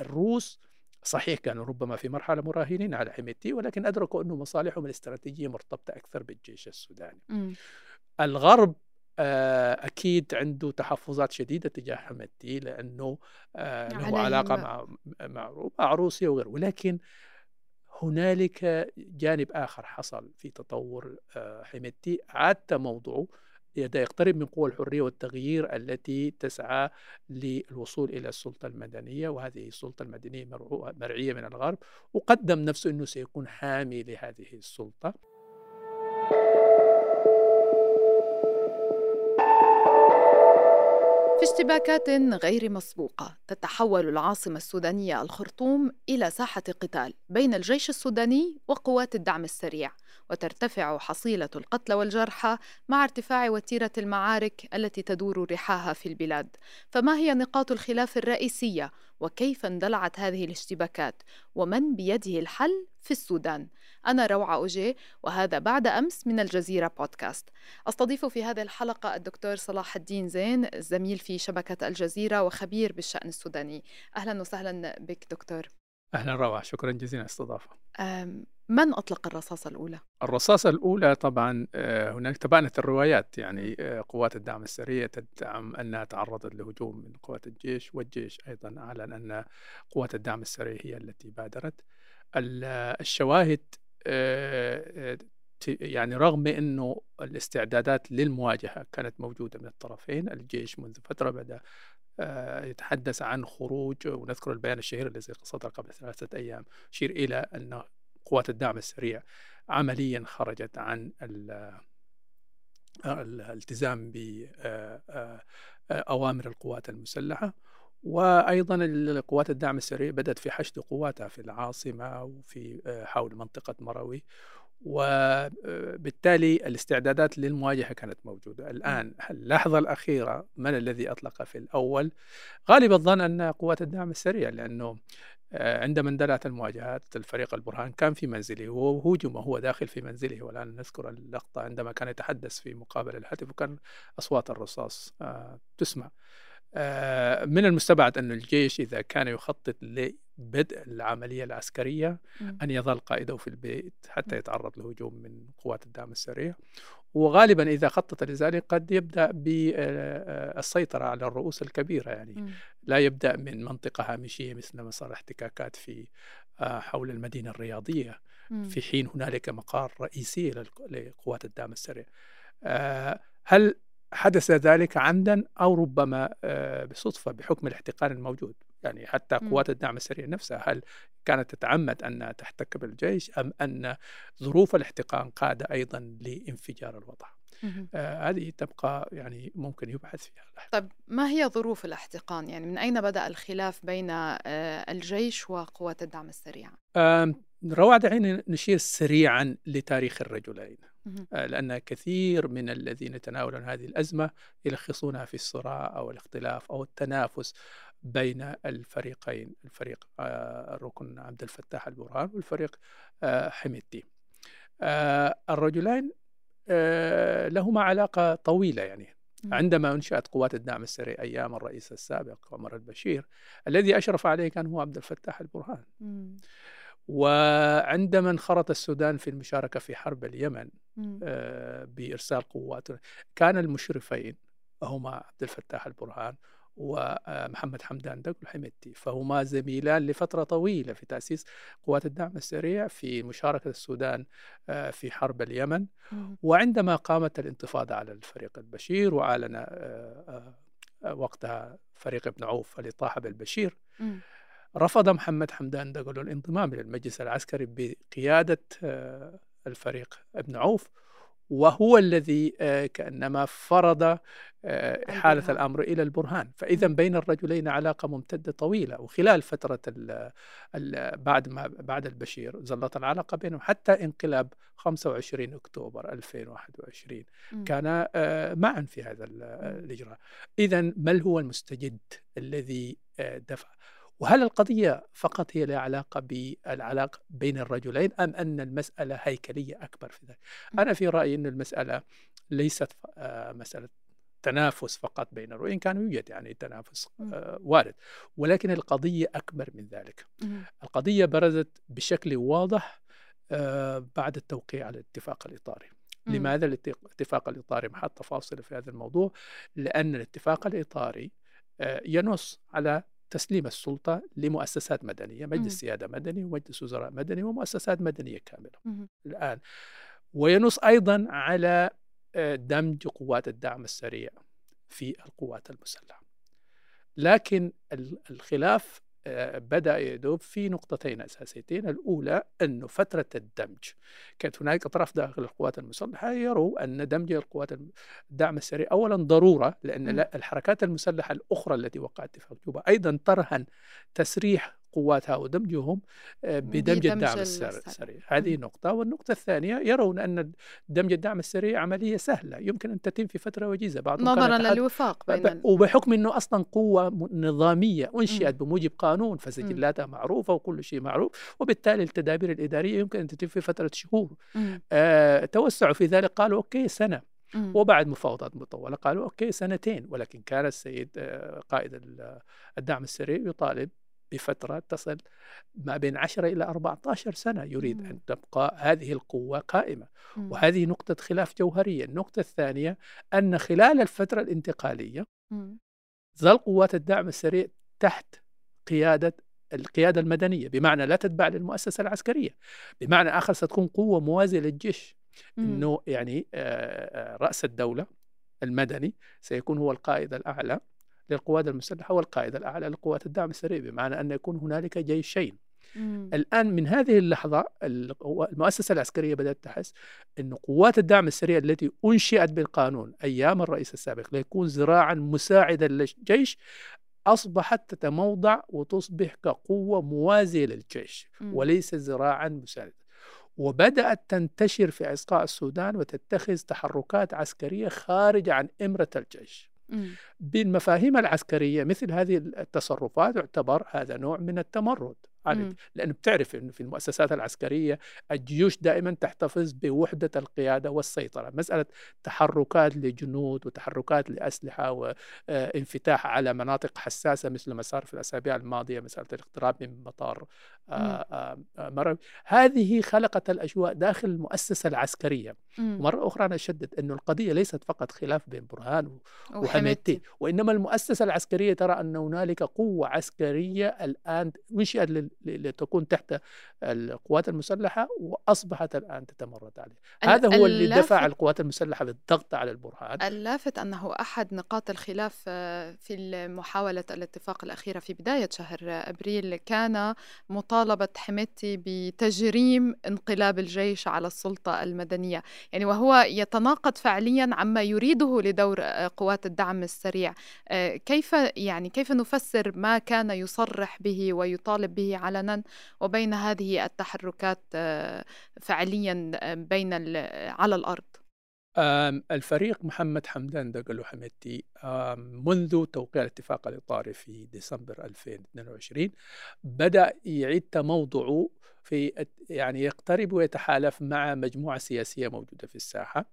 الروس صحيح كانوا ربما في مرحلة مراهنين على حميتي ولكن أدركوا أنه مصالحهم الاستراتيجية مرتبطة أكثر بالجيش السوداني. مم. الغرب آه، أكيد عنده تحفظات شديدة تجاه حميتي لأنه آه، له عليه علاقة م- مع مع مع روسيا وغيره. ولكن هنالك جانب آخر حصل في تطور آه، حميتي. عاد موضوعه يقترب من قوى الحرية والتغيير التي تسعى للوصول إلى السلطة المدنية وهذه السلطة المدنية مرعية من الغرب وقدم نفسه أنه سيكون حامي لهذه السلطة. اشتباكات غير مسبوقة تتحول العاصمة السودانية الخرطوم إلى ساحة قتال بين الجيش السوداني وقوات الدعم السريع وترتفع حصيلة القتلى والجرحى مع ارتفاع وتيرة المعارك التي تدور رحاها في البلاد. فما هي نقاط الخلاف الرئيسية؟ وكيف اندلعت هذه الاشتباكات؟ ومن بيده الحل في السودان؟ أنا روعة أوجي وهذا بعد أمس من الجزيرة بودكاست. أستضيف في هذه الحلقة الدكتور صلاح الدين زين زميل في شبكة الجزيرة وخبير بالشأن السوداني. أهلا وسهلا بك دكتور. أهلا روعة شكرا جزيلا الاستضافة. من أطلق الرصاصة الأولى؟ الرصاصة الأولى طبعا آه، هناك تبانت الروايات يعني آه، قوات الدعم السريع تدعم أنها تعرضت لهجوم من قوات الجيش والجيش أيضا أعلن أن قوات الدعم السريع هي التي بادرت. ال- الشواهد يعني رغم أنه الاستعدادات للمواجهة كانت موجودة من الطرفين الجيش منذ فترة بدأ آه، يتحدث عن خروج ونذكر البيان الشهير الذي صدر قبل ثلاثة أيام يشير إلى أن قوات الدعم السريع عمليا خرجت عن ال- الالتزام بأوامر القوات المسلحة. وأيضا القوات الدعم السريع بدأت في حشد قواتها في العاصمة وفي آه، حول منطقة مروي. وبالتالي الاستعدادات للمواجهة كانت موجودة. الآن اللحظة الأخيرة من الذي أطلق في الأول؟ غالب الظن أن قوات الدعم السريع لأنه آه، عندما اندلعت المواجهات الفريق البرهان كان في منزله وهجم وهو داخل في منزله. والآن نذكر اللقطة عندما كان يتحدث في مقابل الهاتف وكان أصوات الرصاص آه، تسمع. آه، من المستبعد أن الجيش إذا كان يخطط لبدء العملية العسكرية. أن يظل قائده في البيت حتى يتعرض لهجوم من قوات الدعم السريع وغالبا إذا خطط لذلك قد يبدأ بالسيطرة على الرؤوس الكبيرة يعني. لا يبدأ من منطقة هامشية مثل ما صار احتكاكات في آه، حول المدينة الرياضية. في حين هنالك مقار رئيسي لقوات الدعم السريع آه، هل حدث ذلك عمدا أو ربما آه، بصدفة بحكم الاحتقان الموجود يعني حتى. قوات الدعم السريع نفسها هل كانت تتعمد أنها تحتك بالجيش أم أن ظروف الاحتقان قاد أيضا لانفجار الوضع. آه، هذه تبقى يعني ممكن يبحث فيها طيب ما هي ظروف الاحتقان؟ يعني من أين بدأ الخلاف بين آه، الجيش وقوات الدعم السريع؟ آم، روعة دعينا نشير سريعا لتاريخ الرجلين. آه، لأن كثير من الذين يتناولون هذه الأزمة يلخصونها في الصراع أو الاختلاف أو التنافس بين الفريقين الفريق آه، الركن عبد الفتاح البرهان والفريق آه، حميدتي آه، الرجلين لهما علاقة طويلة يعني. عندما أنشأت قوات الدعم السريع أيام الرئيس السابق عمر البشير الذي أشرف عليه كان هو عبد الفتاح البرهان. وعندما انخرط السودان في المشاركة في حرب اليمن. آه، بإرسال قوات كان المشرفين هما عبد الفتاح البرهان ومحمد حمدان دق الحميدتي فهما زميلان لفترة طويلة في تأسيس قوات الدعم السريع في مشاركة السودان آه، في حرب اليمن. وعندما قامت الانتفاضة على الفريق البشير وأعلن آه، آه، آه، وقتها فريق ابن عوف الإطاحة بالبشير مم. رفض محمد حمدان دقل الانضمام إلى المجلس العسكري بقيادة آه، الفريق ابن عوف وهو الذي آه، كأنما فرض آه، البرهان. الأمر إلى البرهان. فإذا بين الرجلين علاقة ممتدة طويلة وخلال فترة ال ال بعد ما بعد البشير ظلت العلاقة بينهم حتى انقلاب 25 أكتوبر 2021 مم. كان معا في هذا ال- الإجراء. إذا ما هو المستجد الذي دفع؟ وهل القضية فقط هي لها علاقة بالعلاقة بين الرجلين أم أن المسألة هيكلية أكبر في ذلك. أنا في رأيي أن المسألة ليست آه، مسألة تنافس فقط بين وإن كان يوجد يعني تنافس. آه، وارد ولكن القضية أكبر من ذلك. القضية برزت بشكل واضح آه، بعد التوقيع على الاتفاق الإطاري. لماذا الاتفاق الإطاري محط فاصلة في هذا الموضوع لأن الاتفاق الإطاري ينص على تسليم السلطة لمؤسسات مدنية. مجلس سيادة مدني ومجلس وزراء مدني ومؤسسات مدنية كاملة مم. الآن وينص أيضا على آه، دمج قوات الدعم السريع في القوات المسلحة لكن ال- الخلاف بدأ يدوب في نقطتين أساسيتين الأولى أنه فترة الدمج كانت هناك أطراف داخل القوات المسلحة يروا أن دمج القوات الدعم السريع أولا ضرورة لأن. لا- الحركات المسلحة الأخرى التي وقعت اتفاق جوبا أيضا ترهن تسريح قواتها ودمجهم آه، بدمج الدعم السريع. السر- السريع هذه. نقطة والنقطة الثانية يرون أن دمج الدعم السريع عملية سهلة يمكن أن تتم في فترة وجيزة كان نظرا للوفاق بين. وبحكم قوة م- نظامية أنشئت مم. بموجب قانون فسجلاتها معروفة وكل شيء معروف وبالتالي التدابير الإدارية يمكن أن تتم في فترة شهور. آه توسعوا في ذلك قالوا OK سنة مم. وبعد مفاوضات مطولة قالوا OK سنتين ولكن كان السيد آه قائد ال- الدعم السريع يطالب بفترة تصل ما بين 10 إلى 14 سنة يريد. أن تبقى هذه القوة قائمة مم. وهذه نقطة خلاف جوهرية النقطة الثانية أن خلال الفترة الانتقالية مم. ظل قوات الدعم السريع تحت قيادة القيادة المدنية بمعنى لا تتبع للمؤسسة العسكرية بمعنى آخر ستكون قوة موازية للجيش. أنه يعني آه، آه، رأس الدولة المدني سيكون هو القائد الأعلى للقوات المسلحة والقائد الأعلى لقوات الدعم السريع بمعنى أن يكون هنالك جيشين مم. الآن من هذه اللحظة المؤسسة العسكرية بدأت تحس أن قوات الدعم السريع التي أنشئت بالقانون أيام الرئيس السابق ليكون ذراعا مساعدا للجيش أصبحت تتموضع وتصبح كقوة موازية للجيش مم. وليس ذراعا مساعدا وبدأت تنتشر في عسقاء السودان وتتخذ تحركات عسكرية خارجة عن إمرة الجيش. بالمفاهيم العسكرية مثل هذه التصرفات يعتبر هذا نوع من التمرد. مم. لأنه بتعرف أنه في المؤسسات العسكرية الجيوش دائما تحتفظ بوحدة القيادة والسيطرة. مسألة تحركات لجنود وتحركات لأسلحة وانفتاح على مناطق حساسة مثل ما صار في الأسابيع الماضية مسألة الاقتراب من مطار آه، آه، آه، مرة هذه خلقت الأجواء داخل المؤسسة العسكرية. مم. ومرة أخرى أنا أشدد أنه القضية ليست فقط خلاف بين برهان وحميدتي وإنما المؤسسة العسكرية ترى أن هنالك قوة عسكرية الآن ل- لتكون تحت القوات المسلحة وأصبحت الآن تتمرد عليه. هذا هو اللي دفع القوات المسلحة للضغط على البرهان. اللافت أنه أحد نقاط الخلاف في محاولة الاتفاق الأخيرة في بداية شهر أبريل كان مطالبة حميدتي بتجريم انقلاب الجيش على السلطة المدنية. يعني وهو يتناقض فعليا عما يريده لدور قوات الدعم السريع. آه، كيف يعني كيف نفسر ما كان يصرح به ويطالب به علنا وبين هذه التحركات آه، فعليا آه، بين على الأرض. الفريق محمد حمدان دقلو حميدتي آم، منذ توقيع الاتفاق الإطاري في ديسمبر 2022 بدأ يعيد تموضعه في يعني يقترب ويتحالف مع مجموعة سياسية موجودة في الساحة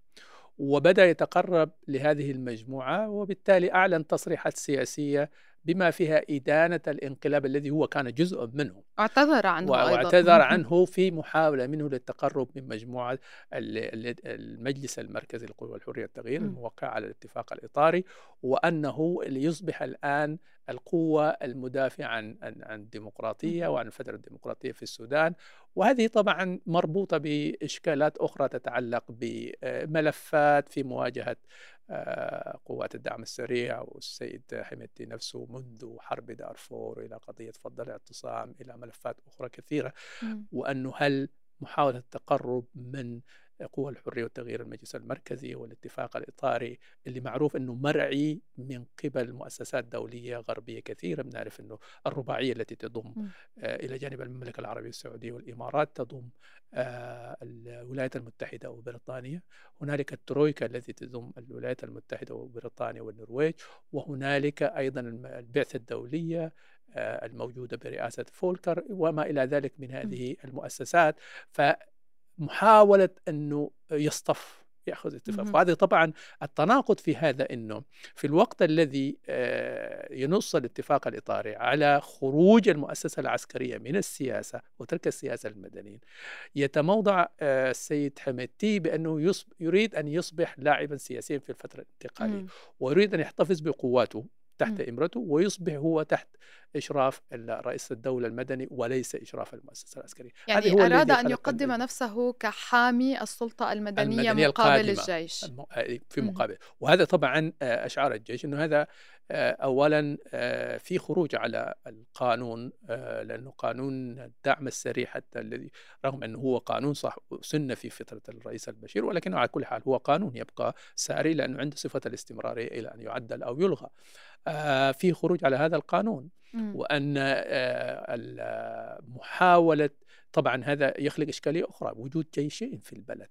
وبدأ يتقرب لهذه المجموعة وبالتالي أعلن تصريحات سياسية بما فيها إدانة الانقلاب الذي هو كان جزء منه اعتذر عنه و- أيضا واعتذر عنه في محاولة منه للتقرب من مجموعة ال- ال- المجلس المركزي للقوى والحرية والتغيير. الموقع على الاتفاق الإطاري وأنه ليصبح الآن القوة المدافعة عن عن الديمقراطية. وعن الفترة الديمقراطية في السودان وهذه طبعا مربوطة بإشكالات أخرى تتعلق بملفات في مواجهة قوات الدعم السريع والسيد حميدتي نفسه منذ حرب دارفور إلى قضية فض الاعتصام إلى ملفات أخرى كثيرة. وأنه هل محاولة التقرب من قوى الحرية والتغيير المجلس المركزي والاتفاق الإطاري اللي معروف أنه مرعي من قبل مؤسسات دولية غربية كثيرة. بنعرف أنه الرباعية التي تضم م. آه، إلى جانب المملكة العربية السعودية والإمارات تضم آه، الولايات المتحدة وبريطانيا. هنالك الترويكا التي تضم الولايات المتحدة وبريطانيا والنرويج. وهنالك أيضا الم- البعثة الدولية آه، الموجودة برئاسة فولكر وما إلى ذلك من هذه المؤسسات. فمحاولة أنه يصطف يأخذ اتفاق وهذا طبعا التناقض في هذا إنه في الوقت الذي آه، ينص الاتفاق الإطاري على خروج المؤسسة العسكرية من السياسة وترك السياسة للمدنيين يتموضع آه، السيد حميدتي بأنه يريد أن يصبح لاعبا سياسيا في الفترة الانتقالية ويريد أن يحتفظ بقواته. تحت إمرته ويصبح هو تحت إشراف رئيس الدولة المدني وليس إشراف المؤسسة العسكرية. يعني هو أراد أن يقدم نفسه كحامي السلطة المدنية, المدنية مقابل الجيش. آه، في مقابل. وهذا طبعا آه، أشعار الجيش أنه هذا اولا في خروج على القانون لأنه قانون الدعم السريع حتى الذي رغم أنه هو قانون صح سن في فتره الرئيس البشير ولكنه على كل حال هو قانون يبقى ساري لأنه عنده صفة الاستمراريه إلى أن يعدل أو يلغى. آه، في خروج على هذا القانون. وأن آه، محاولة طبعا هذا يخلق إشكالية أخرى وجود جيشين في البلد.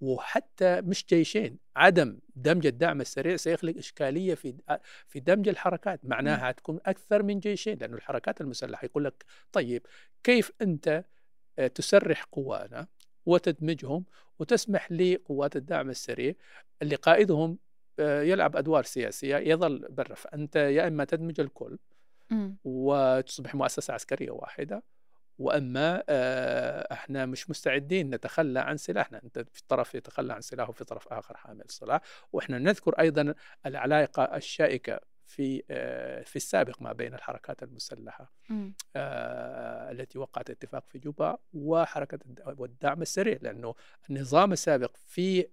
وحتى مش جيشين عدم دمج الدعم السريع سيخلق إشكالية في في دمج الحركات. معناها تكون أكثر من جيشين لأن الحركات المسلحة. يقول لك طيب كيف أنت آه، تسرح قوانا وتدمجهم وتسمح لقوات الدعم السريع اللي قائدهم آه، يلعب أدوار سياسية يظل برا فانت يا إما تدمج الكل وتصبح مؤسسة عسكرية واحدة وأما آه، إحنا مش مستعدين نتخلى عن سلاحنا أنت في طرف يتخلى عن سلاحه وفي طرف آخر حامل سلاح وإحنا نذكر أيضا العلاقة الشائكة في آه، في السابق ما بين الحركات المسلحة التي وقعت اتفاق في جوبا وحركة والدعم السريع لأنه النظام السابق في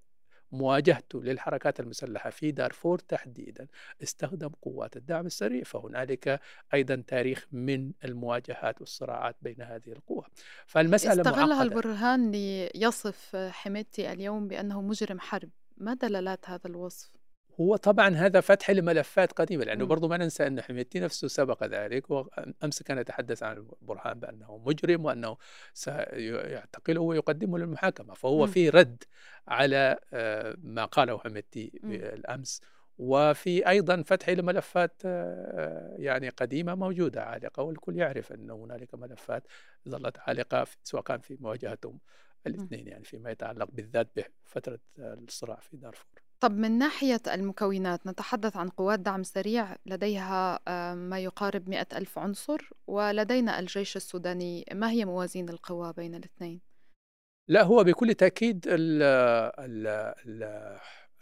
مواجهته للحركات المسلحة في دارفور تحديدا. استخدم قوات الدعم السريع فهنالك أيضا تاريخ من المواجهات والصراعات بين هذه القوى. فالمسألة استغلها البرهان ليصف حميدتي اليوم بأنه مجرم حرب. ما دلالات هذا الوصف؟ هو طبعا هذا فتح لملفات قديمة لأنه برضو ما ننسى ان حميدتي نفسه سبق ذلك وامس كان يتحدث عن برهان بأنه مجرم وأنه سيعتقله ويقدمه للمحاكمة فهو في رد على آه، ما قاله حميدتي بالأمس. وفي أيضا فتح لملفات آه، يعني قديمة موجودة عالقة والكل يعرف أن هنالك ملفات ظلت عالقة سواء كان في مواجهتهم الاثنين يعني فيما يتعلق بالذات بفترة الصراع في دارفور. طب من ناحية المكونات نتحدث عن قوات دعم سريع لديها آه، ما يقارب مئة ألف عنصر ولدينا الجيش السوداني ما هي موازين القوى بين الاثنين؟ لا هو بكل تأكيد ال ال ال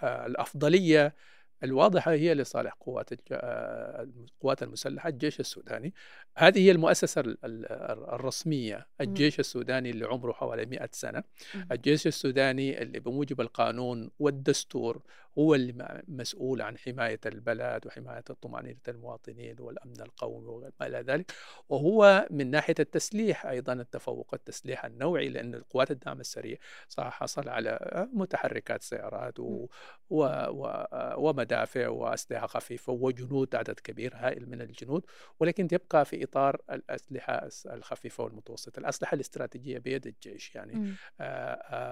آه، الأفضلية الواضحة هي لصالح قوات آه، القوات المسلحة الجيش السوداني. هذه هي المؤسسة الرسمية الجيش السوداني اللي عمره حوالي 100 سنة. الجيش السوداني اللي بموجب القانون والدستور هو اللي مسؤول عن حماية البلد وحماية طمأنينة المواطنين والأمن القومي وما إلى ذلك وهو من ناحية التسليح أيضا التفوق التسليح النوعي لأن القوات الدعم السريع صح حصل على متحركات سيارات و... و... و... ومدافع وأسلحة خفيفة وجنود عدد كبير هائل من الجنود ولكن تبقى في إطار الأسلحة الخفيفة والمتوسطة الأسلحة الاستراتيجية بيد الجيش يعني.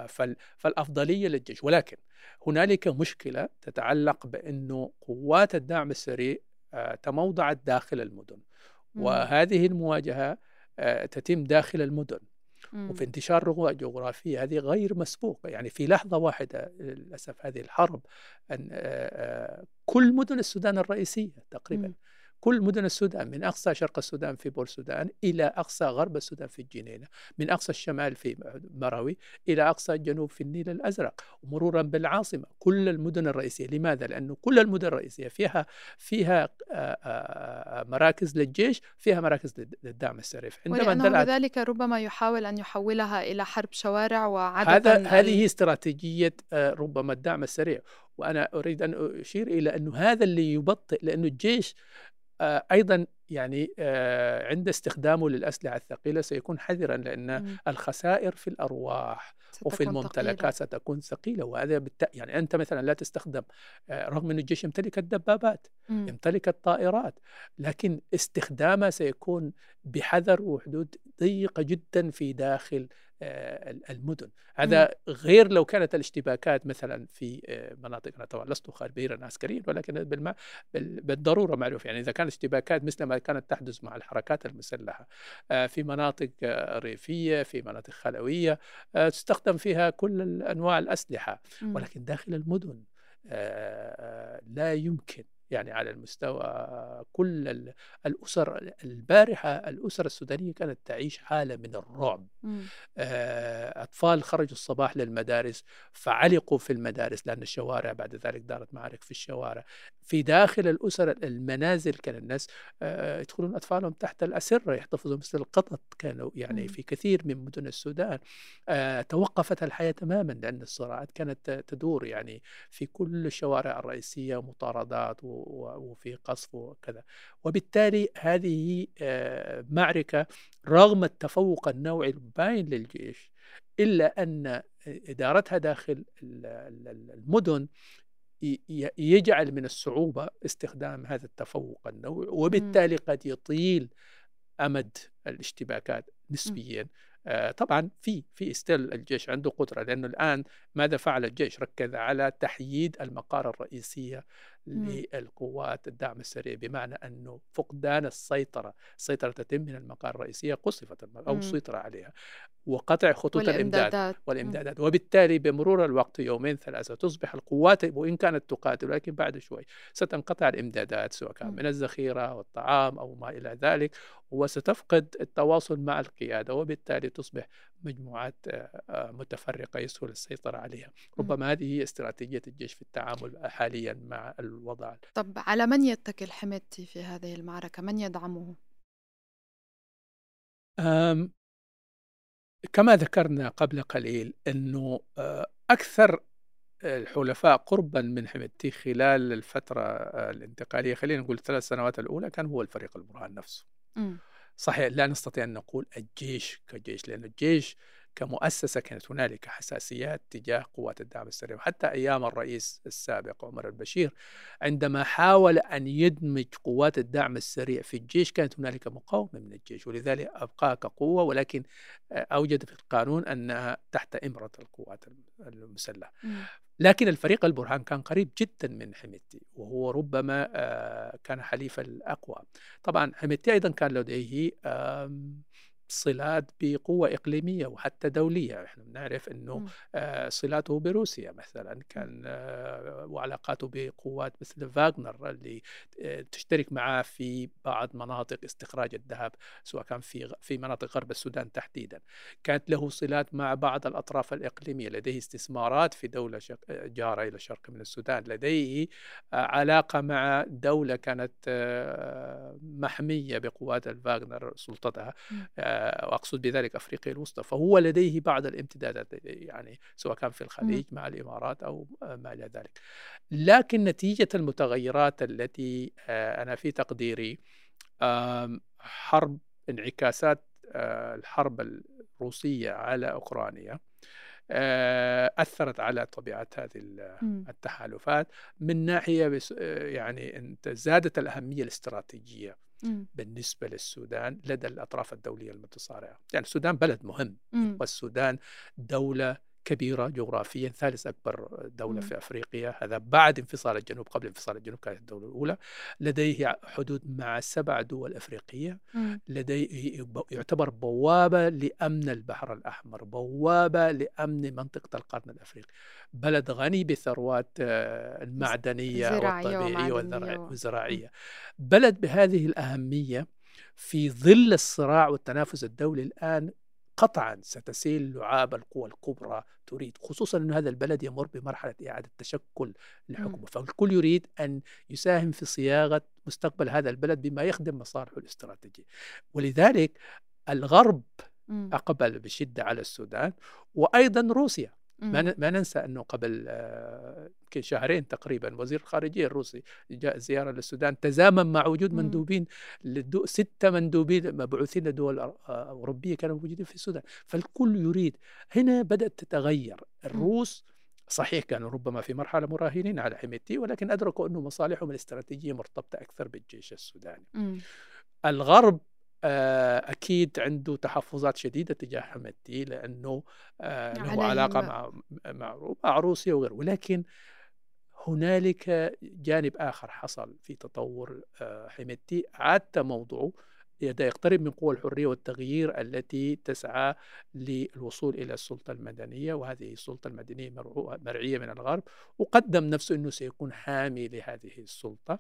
فال... فالأفضلية للجيش ولكن هنالك مشكلة تتعلق بأنه قوات الدعم السريع آه، تموضعت داخل المدن. وهذه المواجهة آه، تتم داخل المدن. وفي انتشار رغوة جغرافية هذه غير مسبوقة. يعني في لحظة واحدة للأسف هذه الحرب أن آه، كل مدن السودان الرئيسية تقريبا كل مدن السودان من أقصى شرق السودان في بور السودان إلى أقصى غرب السودان في الجنينة من أقصى الشمال في مروي إلى أقصى الجنوب في النيل الأزرق مرورا بالعاصمة. كل المدن الرئيسية لماذا؟ لأنه كل المدن الرئيسية فيها فيها مراكز للجيش فيها مراكز للدعم السريع. عندما بذلك ربما يحاول أن يحولها إلى حرب شوارع وعدد هذا هذه استراتيجية ربما الدعم السريع. وأنا أريد أن أشير إلى أنه هذا اللي يبطئ لأنه الجيش آه، أيضا يعني آه، عند استخدامه للأسلحة الثقيلة سيكون حذرا لأن م. الخسائر في الأرواح وفي الممتلكات ثقيلة. ستكون ثقيلة وهذا بالت... يعني أنت مثلا لا تستخدم آه، رغم أن الجيش يمتلك الدبابات م. يمتلك الطائرات لكن استخدامها سيكون بحذر وحدود ضيقة جدا في داخل المدن. هذا غير لو كانت الاشتباكات مثلا في مناطق أنا طبعا لست خبيرا عسكريا ولكن بالضرورة معروف. يعني إذا كانت اشتباكات مثل ما كانت تحدث مع الحركات المسلحة في مناطق ريفية في مناطق خلوية تستخدم فيها كل أنواع الأسلحة. ولكن داخل المدن لا يمكن يعني على المستوى كل الأسر البارحة الأسر السودانية كانت تعيش حالة من الرعب. آه، أطفال خرجوا الصباح للمدارس فعلقوا في المدارس لأن الشوارع بعد ذلك دارت معارك في الشوارع. في داخل الأسر المنازل كان الناس يدخلون أطفالهم تحت الأسرة يحتفظوا مثل القطط كانوا يعني في كثير من مدن السودان. توقفت الحياة تماما لأن الصراعات كانت تدور يعني في كل الشوارع الرئيسية مطاردات وفي قصف وكذا. وبالتالي هذه معركة رغم التفوق النوعي الباين للجيش إلا أن إدارتها داخل المدن يجعل من الصعوبة استخدام هذا التفوق النوعي وبالتالي قد يطيل أمد الاشتباكات نسبيا. آه، طبعا في في ستيل الجيش عنده قدرة لأنه الآن ماذا فعل الجيش؟ ركز على تحييد المقار الرئيسية للقوات الدعم السريع بمعنى أنه فقدان السيطرة، السيطرة تتم من المقار الرئيسية قصفت أو سيطر عليها وقطع خطوط والإمدادات. الامداد والامدادات وبالتالي بمرور الوقت يومين ثلاثة تصبح القوات وإن كانت تقاتل ولكن بعد شوي ستنقطع الإمدادات سواء كان من الذخيرة والطعام أو ما إلى ذلك وستفقد التواصل مع القيادة وبالتالي تصبح مجموعات آه، آه، متفرقة يسهل السيطرة عليها. ربما هذه هي استراتيجية الجيش في التعامل حاليا مع الوضع. طب على من يتكل حميدتي في هذه المعركة؟ من يدعمه؟ كما ذكرنا قبل قليل أنه آه، أكثر الحلفاء قربا من حميدتي خلال الفترة آه، الانتقالية خلينا نقول الثلاث سنوات الأولى كان هو الفريق البرهان نفسه. م. صحيح لا نستطيع أن نقول الجيش كجيش لأن الجيش كمؤسسة كانت هنالك حساسيات تجاه قوات الدعم السريع. وحتى أيام الرئيس السابق عمر البشير عندما حاول أن يدمج قوات الدعم السريع في الجيش كانت هنالك مقاومة من الجيش. ولذلك أبقاها كقوة ولكن أوجد في القانون أنها تحت إمرة القوات المسلحة. لكن الفريق البرهان كان قريب جدا من حميدتي وهو ربما آه، كان حليف الأقوى. طبعا حميدتي أيضا كان لديه صلات بقوة إقليمية وحتى دولية. إحنا بنعرف أنه آه صلاته بروسيا مثلا كان آه وعلاقاته بقوات مثل فاغنر اللي آه تشترك معه في بعض مناطق استخراج الذهب سواء كان في في مناطق غرب السودان تحديدا. كانت له صلات مع بعض الأطراف الإقليمية. لديه استثمارات في دولة جارة إلى الشرق من السودان. لديه علاقة مع دولة كانت محمية بقوات الفاغنر سلطتها وأقصد بذلك أفريقيا الوسطى فهو لديه بعض الامتدادات يعني سواء كان في الخليج مع الإمارات أو ما إلى ذلك. لكن نتيجة المتغيرات التي آه، أنا في تقديري حرب انعكاسات آه، الحرب الروسية على أوكرانيا آه، أثرت على طبيعة هذه التحالفات من ناحية يعني زادت الأهمية الاستراتيجية بالنسبة للسودان لدى الأطراف الدولية المتصارعة. يعني السودان بلد مهم والسودان دولة كبيرة جغرافيا ثالث أكبر دولة في أفريقيا هذا بعد انفصال الجنوب قبل انفصال الجنوب كانت الدولة الأولى. لديه حدود مع سبع دول أفريقية. لديه يعتبر بوابة لأمن البحر الأحمر بوابة لأمن منطقة القرن الأفريقي. بلد غني بثروات آه، المعدنية والطبيعية والزراعية. بلد بهذه الأهمية في ظل الصراع والتنافس الدولي الآن قطعا ستسيل لعاب القوى الكبرى تريد خصوصا أن هذا البلد يمر بمرحلة إعادة تشكل لحكمه فالكل يريد أن يساهم في صياغة مستقبل هذا البلد بما يخدم مصالحه الاستراتيجية. ولذلك الغرب أقبل بشدة على السودان وأيضا روسيا. ما ما ننسى أنه قبل يمكن شهرين تقريبا وزير الخارجية الروسي جاء زيارة للسودان تزامن مع وجود مندوبين لدو ستة مندوبين مبعوثين لدول أوروبية كانوا موجودين في السودان. فالكل يريد. هنا بدأت تتغير. الروس صحيح كانوا ربما في مرحلة مراهنين على حميتي ولكن أدركوا أنه مصالحهم الاستراتيجية مرتبطة أكثر بالجيش السوداني. الغرب آه، أكيد عنده تحفظات شديدة تجاه حمدتي لأنه آه، له عليه علاقة م مع مع مع روسيا وغيره. ولكن هنالك جانب آخر حصل في تطور آه، حميدتي عاد موضوعه يقترب من قوى الحرية والتغيير التي تسعى للوصول إلى السلطة المدنية وهذه السلطة المدنية مرعية من الغرب وقدم نفسه أنه سيكون حامي لهذه السلطة.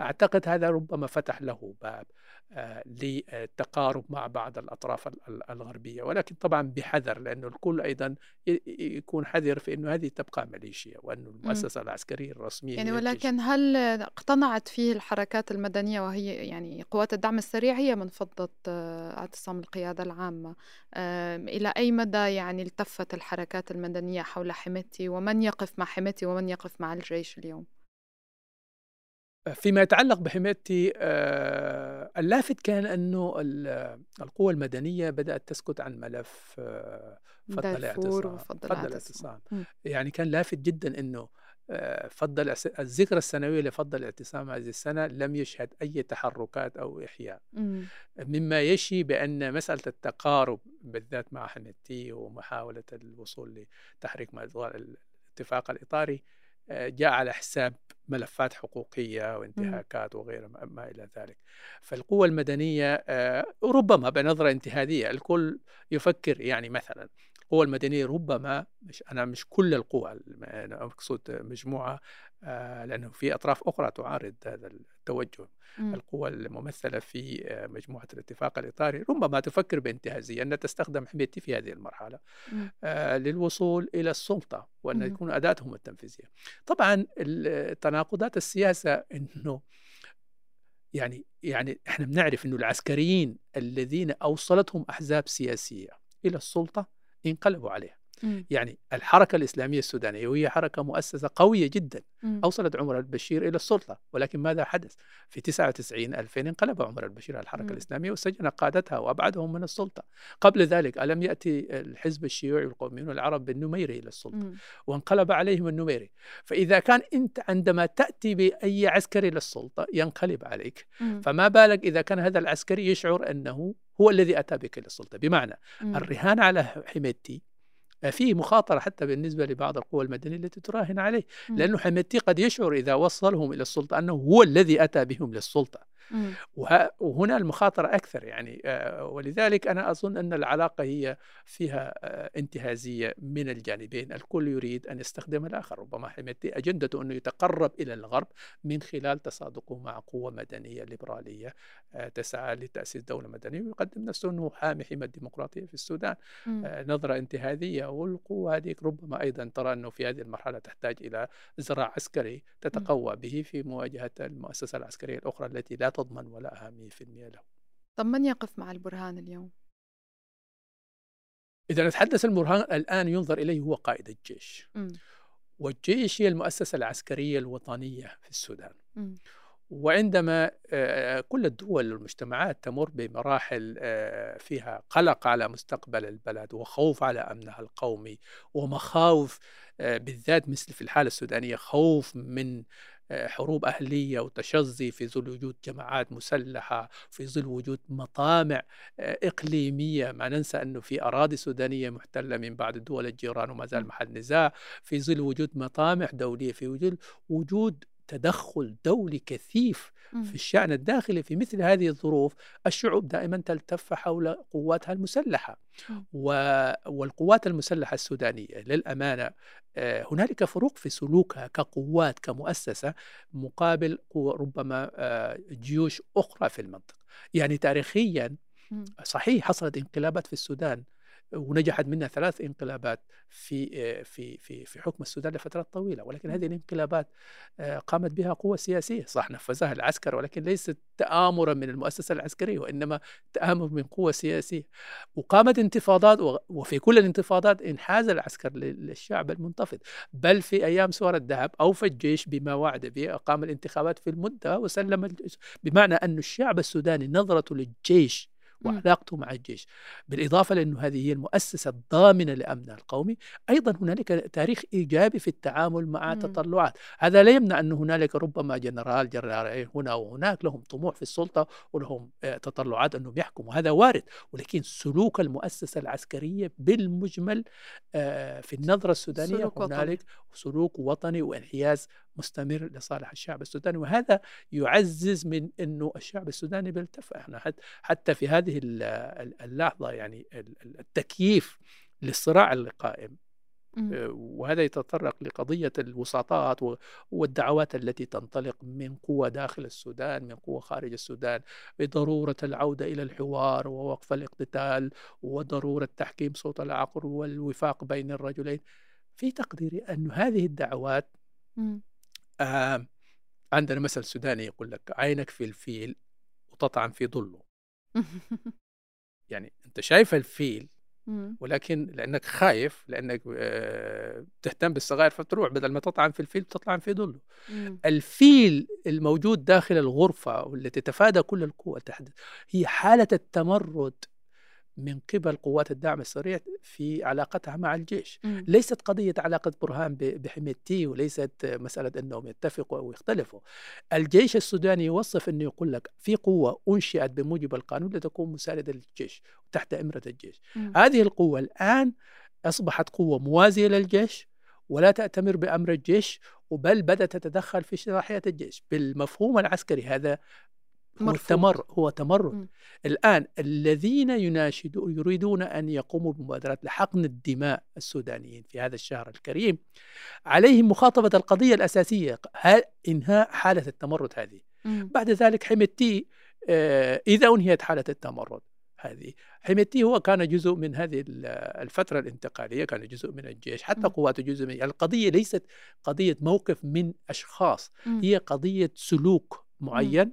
أعتقد هذا ربما فتح له باب آه، للتقارب مع بعض الأطراف الغربية. ولكن طبعا بحذر لأنه الكل أيضا يكون حذر في أنه هذه تبقى ميليشيا وأن المؤسسة العسكرية الرسمية يعني ولكن هل اقتنعت فيه الحركات المدنية وهي يعني قوات الدعم السريع؟ هي من فضة آه، اعتصام القيادة العامة. إلى أي مدى يعني التفت الحركات المدنية حول حميتي؟ ومن يقف مع حميتي ومن يقف مع الجيش اليوم؟ فيما يتعلق بحمايتي آه، اللافت كان أنه القوى المدنية بدأت تسكت عن ملف آه، فض الاعتصام فض الاعتصام. يعني كان لافت جدا أنه فض الذكرى السنوية لفض الاعتصام هذه السنة لم يشهد أي تحركات أو إحياء. مما يشي بأن مسألة التقارب بالذات مع حميتي ومحاولة الوصول لتحريك الاتفاق الإطاري جاء على حساب ملفات حقوقية إمم. وانتهاكات وغيرها ما إلى ذلك. فالقوة المدنية آه، ربما بنظرة انتهازية الكل يفكر يعني مثلا القوى المدنية ربما مش أنا مش كل القوى أنا أقصد مجموعة آه، لأنه في أطراف أخرى تعارض هذا التوجه. القوى الممثلة في آه، مجموعة الاتفاق الإطاري ربما تفكر بانتهازية أن تستخدم حميتي في هذه المرحلة آه للوصول إلى السلطة وأن يكون أداتهم التنفيذية. طبعا تناقضات السياسة أنه يعني يعني إحنا بنعرف إنه العسكريين الذين أوصلتهم أحزاب سياسية إلى السلطة انقلبوا عليها مم. يعني الحركة الإسلامية السودانية وهي حركة مؤسسة قوية جدا مم. أوصلت عمر البشير إلى السلطة ولكن ماذا حدث؟ في 99 2000 انقلب عمر البشير على الحركة مم. الإسلامية وسجن قادتها وأبعدهم من السلطة قبل ذلك ألم يأتي الحزب الشيوعي والقوميون العرب بالنميري إلى السلطة مم. وانقلب عليهم النميري فإذا كان أنت عندما تأتي بأي عسكري للسلطة ينقلب عليك مم. فما بالك إذا كان هذا العسكري يشعر أنه هو الذي أتى بك للسلطة بمعنى مم. الرهان على حميدتي في مخاطرة حتى بالنسبة لبعض القوى المدنية التي تراهن عليه لأنه حميدتي قد يشعر إذا وصلهم إلى السلطة أنه هو الذي أتى بهم للسلطة. وهنا المخاطرة أكثر يعني آه، ولذلك أنا أظن أن العلاقة هي فيها آه، انتهازية من الجانبين. الكل يريد أن يستخدم الآخر ربما حميدتي أجندته أنه يتقرب إلى الغرب من خلال تصادقه مع قوة مدنية ليبرالية آه، تسعى لتأسيس دولة مدنية. ويقدم نفسه أنه حامي حمى الديمقراطية في السودان. نظرة انتهازية والقوة هذه ربما أيضا ترى أنه في هذه المرحلة تحتاج إلى زراع عسكري تتقوى به في مواجهة المؤسسة العسكرية الأخرى التي لا تضمن ولاءها 100% له طب من يقف مع البرهان اليوم؟ إذا نتحدث البرهان الآن ينظر إليه هو قائد الجيش م. والجيش هي المؤسسة العسكرية الوطنية في السودان م. وعندما كل الدول والمجتمعات تمر بمراحل فيها قلق على مستقبل البلد وخوف على أمنها القومي ومخاوف بالذات مثل في الحالة السودانية خوف من حروب أهلية وتشظي في ظل وجود جماعات مسلحة في ظل وجود مطامع آه، إقليمية. ما ننسى أنه في أراضي سودانية محتلة من بعض الدول الجيران وما زال محل نزاع. في ظل وجود مطامع دولية في وجود وجود تدخل دولي كثيف في الشأن الداخلي في مثل هذه الظروف الشعوب دائما تلتف حول قواتها المسلحة والقوات المسلحة السودانية. للأمانة آه، هنالك فروق في سلوكها كقوات كمؤسسة مقابل ربما آه، جيوش أخرى في المنطقة. يعني تاريخيا صحيح حصلت انقلابات في السودان ونجحت منها ثلاث انقلابات في في في في حكم السودان لفترات طويلة ولكن هذه الانقلابات آه، قامت بها قوة سياسية. صح نفذها العسكر ولكن ليست تآمرا من المؤسسة العسكرية وإنما تآمر من قوة سياسية. وقامت انتفاضات وفي كل الانتفاضات انحاز العسكر للشعب المنتفض. بل في أيام سور الذهب أوفى الجيش بما وعد به أقام الانتخابات في المدة وسلم الجيش. بمعنى أن الشعب السوداني نظرته للجيش وعلاقته مع الجيش بالإضافة لأنه هذه هي المؤسسة الضامنة لأمنها القومي أيضا هنالك تاريخ إيجابي في التعامل مع. تطلعات هذا لا يمنع أن هنالك ربما جنرال جنرالين هنا وهناك لهم طموح في السلطة ولهم آه، تطلعات أنهم يحكموا هذا وارد ولكن سلوك المؤسسة العسكرية بالمجمل آه، في النظرة السودانية سلوك وطني. هنالك سلوك وطني وانحياز مستمر لصالح الشعب السوداني وهذا يعزز من إنه الشعب السوداني بيلتف إحنا حت- حتى في هذه ال- ال- اللحظة يعني ال- ال- التكييف للصراع اللي قائم مم. آه، وهذا يتطرق لقضية الوساطات والدعوات التي تنطلق من قوى داخل السودان من قوى خارج السودان بضرورة العودة إلى الحوار ووقف الاقتتال وضرورة تحكيم صوت العقل والوفاق بين الرجلين في تقديري أن هذه الدعوات. آه عندنا مثل سوداني يقول لك عينك في الفيل وتطعن في ظله يعني أنت شايف الفيل. ولكن لأنك خايف لأنك آه تهتم بالصغائر فتروح بدل ما تطعن في الفيل تطعن في ظله. الفيل الموجود داخل الغرفة والتي تتفادى كل القوى تحدث هي حالة التمرد من قبل قوات الدعم السريع في علاقتها مع الجيش مم. ليست قضية علاقة برهان بحميتي وليست مسألة أنهم يتفقوا أو يختلفوا الجيش السوداني يوصف أنه يقول لك في قوة أنشئت بموجب القانون لتكون مساندة للجيش تحت إمرة الجيش مم. هذه القوة الآن أصبحت قوة موازية للجيش ولا تأتمر بأمر الجيش وبل بدأت تتدخل في صلاحية الجيش بالمفهوم العسكري هذا تمر هو تمرد مم. الآن الذين يناشدون يريدون أن يقوموا بمبادرات لحقن الدماء السودانيين في هذا الشهر الكريم عليهم مخاطبة القضية الأساسية إنهاء حالة التمرد هذه مم. بعد ذلك حميتي آه، إذا أنهيت حالة التمرد هذه حميتي هو كان جزء من هذه ال- الفترة الانتقالية كان جزء من الجيش حتى. قواته جزء من القضية ليست قضية موقف من أشخاص مم. هي قضية سلوك معين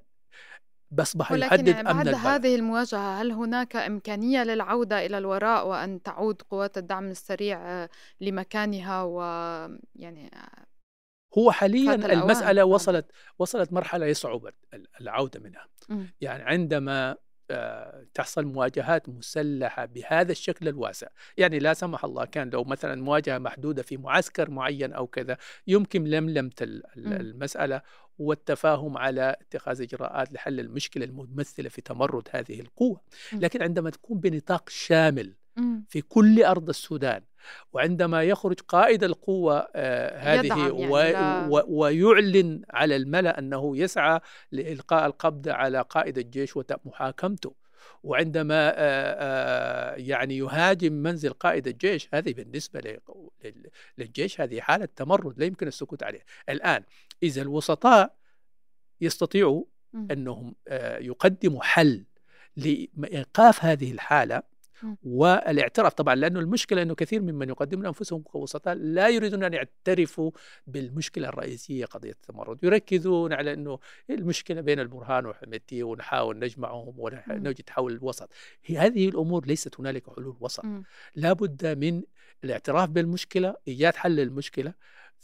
بأصبح ولكن يحدد أمن بعد البلد هذه المواجهة هل هناك إمكانية للعودة إلى الوراء وأن تعود قوات الدعم السريع آه، لمكانها ويعني هو حاليا المسألة. وصلت وصلت مرحلة يصعب ال- العودة منها مم. يعني عندما آه، تحصل مواجهات مسلحة بهذا الشكل الواسع يعني لا سمح الله كان لو مثلا مواجهة محدودة في معسكر معين أو كذا يمكن لملمة ال- ال- مم. المسألة والتفاهم على اتخاذ إجراءات لحل المشكلة المتمثلة في تمرد هذه القوة مم. لكن عندما تكون بنطاق شامل. في كل أرض السودان وعندما يخرج قائد القوة آه، هذه يعني و- ويعلن على الملأ أنه يسعى لإلقاء القبض على قائد الجيش ومحاكمته وعندما آه، آه، يعني يهاجم منزل قائد الجيش هذه بالنسبة للجيش هذه حالة تمرد لا يمكن السكوت عليها الآن إذا الوسطاء يستطيعوا. أنهم يقدموا حل لإيقاف هذه الحالة. والاعتراف. طبعا لأنه المشكلة إنه كثير ممن يقدمون انفسهم كوسطاء لا يريدون أن يعترفوا بالمشكلة الرئيسية قضية التمرد، يركزون على إنه المشكلة بين البرهان وحميتي ونحاول نجمعهم. ونجد حول الوسط، هي هذه الأمور ليست هنالك حلول وسط،. لابد من الاعتراف بالمشكلة، إيجاد حل للمشكلة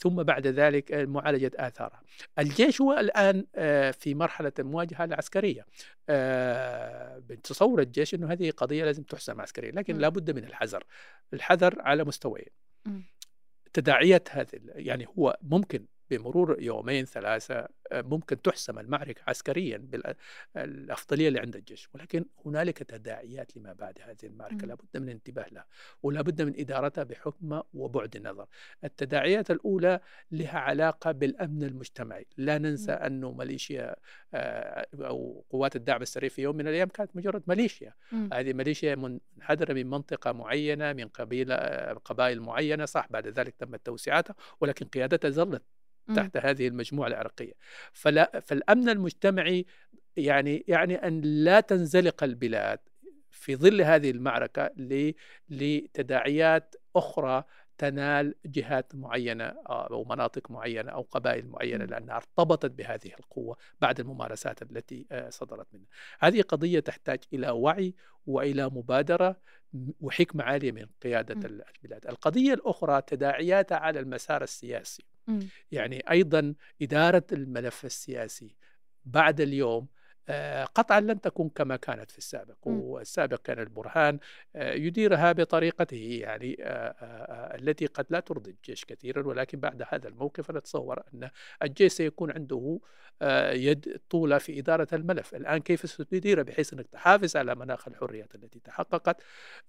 ثم بعد ذلك معالجة اثارها. الجيش هو الآن آه، في مرحلة المواجهة العسكرية. آه، بتصور الجيش إنه هذه قضية لازم تحسم عسكريا، لكن. لابد من الحذر. الحذر على مستويين. تداعيات هذه يعني هو ممكن بمرور يومين ثلاثة آه، ممكن تحسم المعركة عسكريا بالأفضلية اللي عند الجيش ولكن هنالك تداعيات لما بعد هذه المعركة. لابد من الانتباه لها ولابد من إدارتها بحكمة وبعد النظر التداعيات الأولى لها علاقة بالأمن المجتمعي لا ننسى. أنه ماليشيا آه، أو قوات الدعم السريع في يوم من الأيام كانت مجرد ماليشيا. هذه ماليشيا منحدرة من منطقة معينة من قبيلة قبائل معينة صح بعد ذلك تمت توسعتها ولكن قيادتها ظلت. تحت هذه المجموعة العرقية فلا فالأمن المجتمعي يعني يعني أن لا تنزلق البلاد في ظل هذه المعركة لتداعيات أخرى تنال جهات معينة أو مناطق معينة أو قبائل معينة مم. لأنها ارتبطت بهذه القوة بعد الممارسات التي آه، صدرت منها. هذه قضية تحتاج إلى وعي وإلى مبادرة وحكمة عالية من قيادة مم. ال- البلاد. القضية الأخرى تداعياتها على المسار السياسي. يعني أيضا إدارة الملف السياسي بعد اليوم قطعا لن تكون كما كانت في السابق والسابق كان البرهان آه، يديرها بطريقته يعني آه، التي قد لا ترضي الجيش كثيرا ولكن بعد هذا الموقف نتصور أن الجيش سيكون عنده يد طولة في إدارة الملف. الآن كيف ستدير بحيث أنك تحافظ على مناخ الحريات التي تحققت؟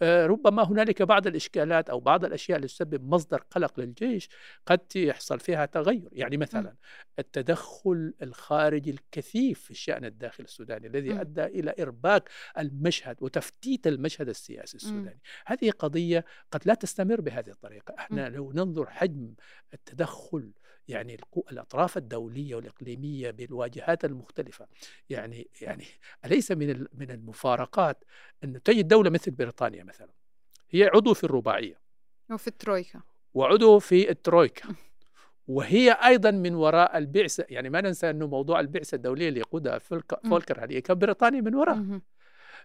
ربما هنالك بعض الإشكالات أو بعض الأشياء اللي تسبب مصدر قلق للجيش قد يحصل فيها تغير. يعني مثلا التدخل الخارجي الكثيف في الشأن الداخلي. السوداني الذي أدى إلى إرباك المشهد وتفتيت المشهد السياسي السوداني. هذه قضية قد لا تستمر بهذه الطريقة. إحنا لو ننظر حجم التدخل يعني الأطراف الدولية والإقليمية بالواجهات المختلفة يعني يعني أليس من من المفارقات أن تجد دولة مثل بريطانيا مثلا هي عضو في الرباعية. وفي الترويكا. وعضو في الترويكا. وهي أيضا من وراء البعثة يعني ما ننسى أنه موضوع البعثة الدولية اللي يقودها فولكر هذه كان بريطانيا من وراء.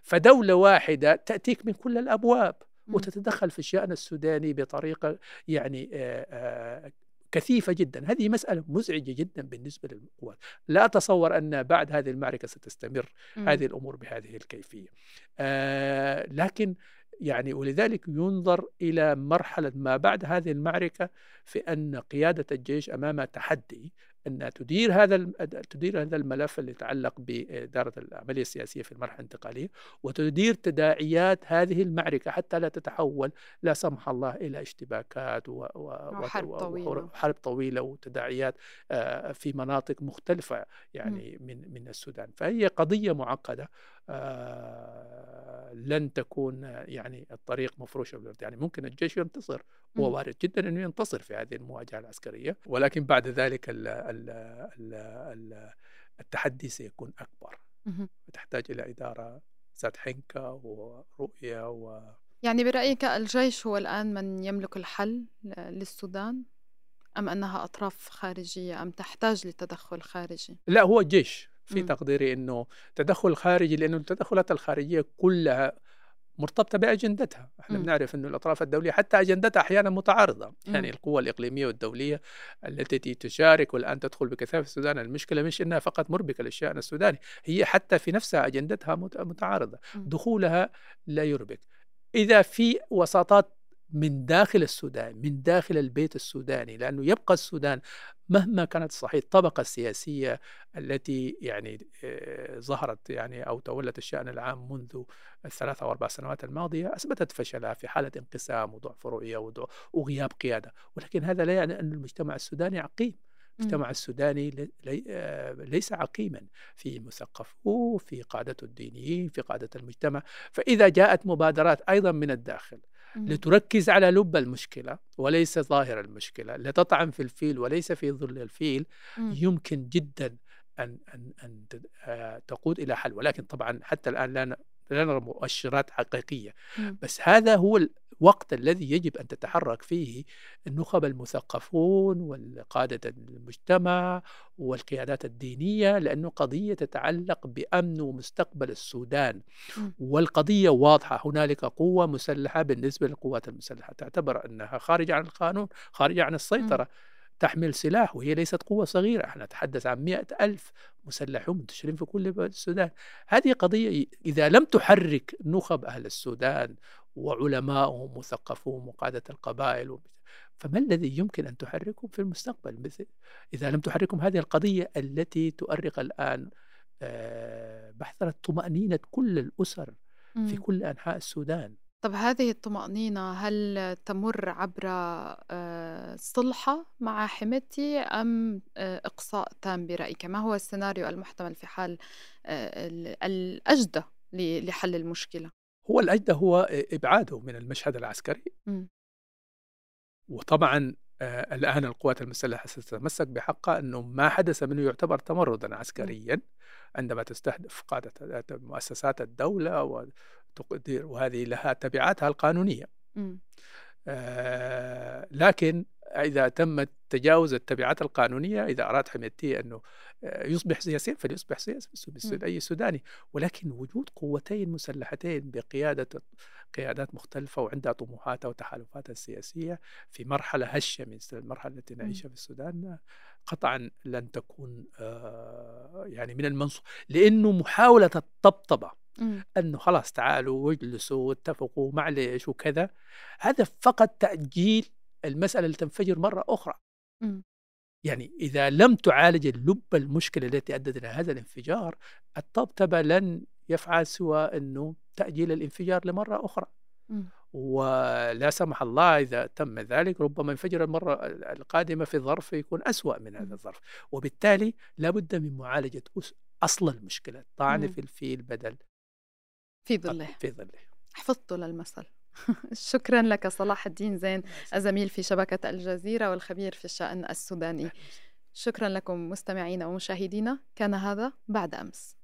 فدولة واحدة تأتيك من كل الأبواب وتتدخل في الشأن السوداني بطريقة يعني كثيفة جدا. هذه مسألة مزعجة جدا بالنسبة للقوات. لا أتصور أن بعد هذه المعركة ستستمر هذه الأمور بهذه الكيفية. آه لكن يعني ولذلك ينظر إلى مرحلة ما بعد هذه المعركة في أن قيادة الجيش أمام تحدي أن تدير هذا تدير هذا الملف اللي يتعلق بإدارة العملية السياسية في المرحلة الانتقالية وتدير تداعيات هذه المعركة حتى لا تتحول لا سمح الله إلى اشتباكات و... و... وحرب طويلة. وحرب طويلة وتداعيات آه، في مناطق مختلفة يعني من من السودان. فهي قضية معقدة آه، لن تكون يعني الطريق مفروشة يعني ممكن الجيش ينتصر هو وارد جدا أنه ينتصر في هذه المواجهة العسكرية ولكن بعد ذلك التحدي سيكون أكبر. تحتاج إلى إدارة ذات حنكة ورؤية و يعني برأيك الجيش هو الآن من يملك الحل للسودان؟ أم أنها أطراف خارجية؟ أم تحتاج لتدخل خارجي؟ لا هو الجيش في تقديري إنه تدخل خارجي لأنه التدخلات الخارجية كلها مرتبطة بأجندتها إحنا. بنعرف أن الأطراف الدولية حتى أجندتها أحيانا متعارضة م. يعني القوى الإقليمية والدولية التي تشارك والآن تدخل بكثافة في السودان المشكلة مش أنها فقط مربكة للشأن السوداني هي حتى في نفسها أجندتها متعارضة م. دخولها لا يربك إذا في وساطات من داخل السودان من داخل البيت السوداني لأنه يبقى السودان مهما كانت صحيح الطبقة السياسية التي يعني آه، ظهرت يعني أو تولت الشأن العام منذ الثلاث أو أربع سنوات الماضية أثبتت فشلها في حالة انقسام وضعف رؤية وغياب قيادة. ولكن هذا لا يعني أن المجتمع السوداني عقيم. المجتمع السوداني آه، ليس عقيما في مثقفوه في قادته الدينيين في قادة المجتمع. فإذا جاءت مبادرات أيضا من الداخل لتركز على لب المشكلة وليس ظاهر المشكلة لتطعن في الفيل وليس في ظل الفيل. يمكن جدا أن أن أن آه، تقود إلى حل ولكن طبعا حتى الآن لا لا نرى مؤشرات حقيقية. بس هذا هو الوقت الذي يجب أن تتحرك فيه النخب المثقفون والقادة المجتمع والقيادات الدينية لأنه قضية تتعلق بأمن ومستقبل السودان. والقضية واضحة هنالك قوة مسلحة بالنسبة للقوات المسلحة. تعتبر أنها خارجة عن القانون خارجة عن السيطرة تحمل سلاح وهي ليست قوة صغيرة. إحنا نتحدث عن مئة ألف مسلحون منتشرين في كل السودان. هذه قضية إذا لم تحرك نخب أهل السودان وعلمائهم ومثقفوهم وقادة القبائل فما الذي يمكن أن تحركهم في المستقبل مثل إذا لم تحركهم هذه القضية التي تؤرق الآن آه، بحثرة طمأنينة كل الأسر في كل أنحاء السودان طب هذه الطمأنينة هل تمر عبر آه، صلحة مع حميتي أم آه، إقصاء تام برأيك؟ ما هو السيناريو المحتمل في حال الأجدى لحل المشكلة؟ هو الأجدى هو إبعاده من المشهد العسكري. م. وطبعا الآن القوات المسلحة ستتمسك بحقها أنه ما حدث منه يعتبر تمردا عسكريا عندما تستهدف قادة مؤسسات الدولة وهذه لها تبعاتها القانونية. آه لكن إذا تم تجاوز التبعات القانونية إذا أراد حميدتي أنه آه، يصبح سياسيا فليصبح سياسي مثل أي سوداني. ولكن وجود قوتين مسلحتين بقيادة قيادات مختلفة وعندها طموحاتها وتحالفاتها السياسية في مرحلة هشة مثل المرحلة التي نعيشها في السودان قطعا لن تكون آه، يعني من المنصور لأنه محاولة الطبطبة أنه خلاص تعالوا واجلسوا واتفقوا معليش وكذا. هذا فقط تأجيل المسألة اللي تنفجر مرة أخرى. إمم. يعني إذا لم تعالج اللب المشكلة التي أدت إلى هذا الانفجار الطبطبه لن يفعل سوى إنه تأجيل الانفجار لمرة أخرى. إمم. ولا سمح الله إذا تم ذلك ربما ينفجر المرة القادمة في ظرف يكون أسوأ من هذا إمم. الظرف. وبالتالي لابد من معالجة أصل المشكلة طعن في الفيل بدل في ظله. في ظله. حفظته للمثل شكرا لك صلاح الدين زين الزميل في شبكة الجزيرة والخبير في الشأن السوداني. شكرا لكم مستمعينا ومشاهدينا. كان هذا بعد أمس.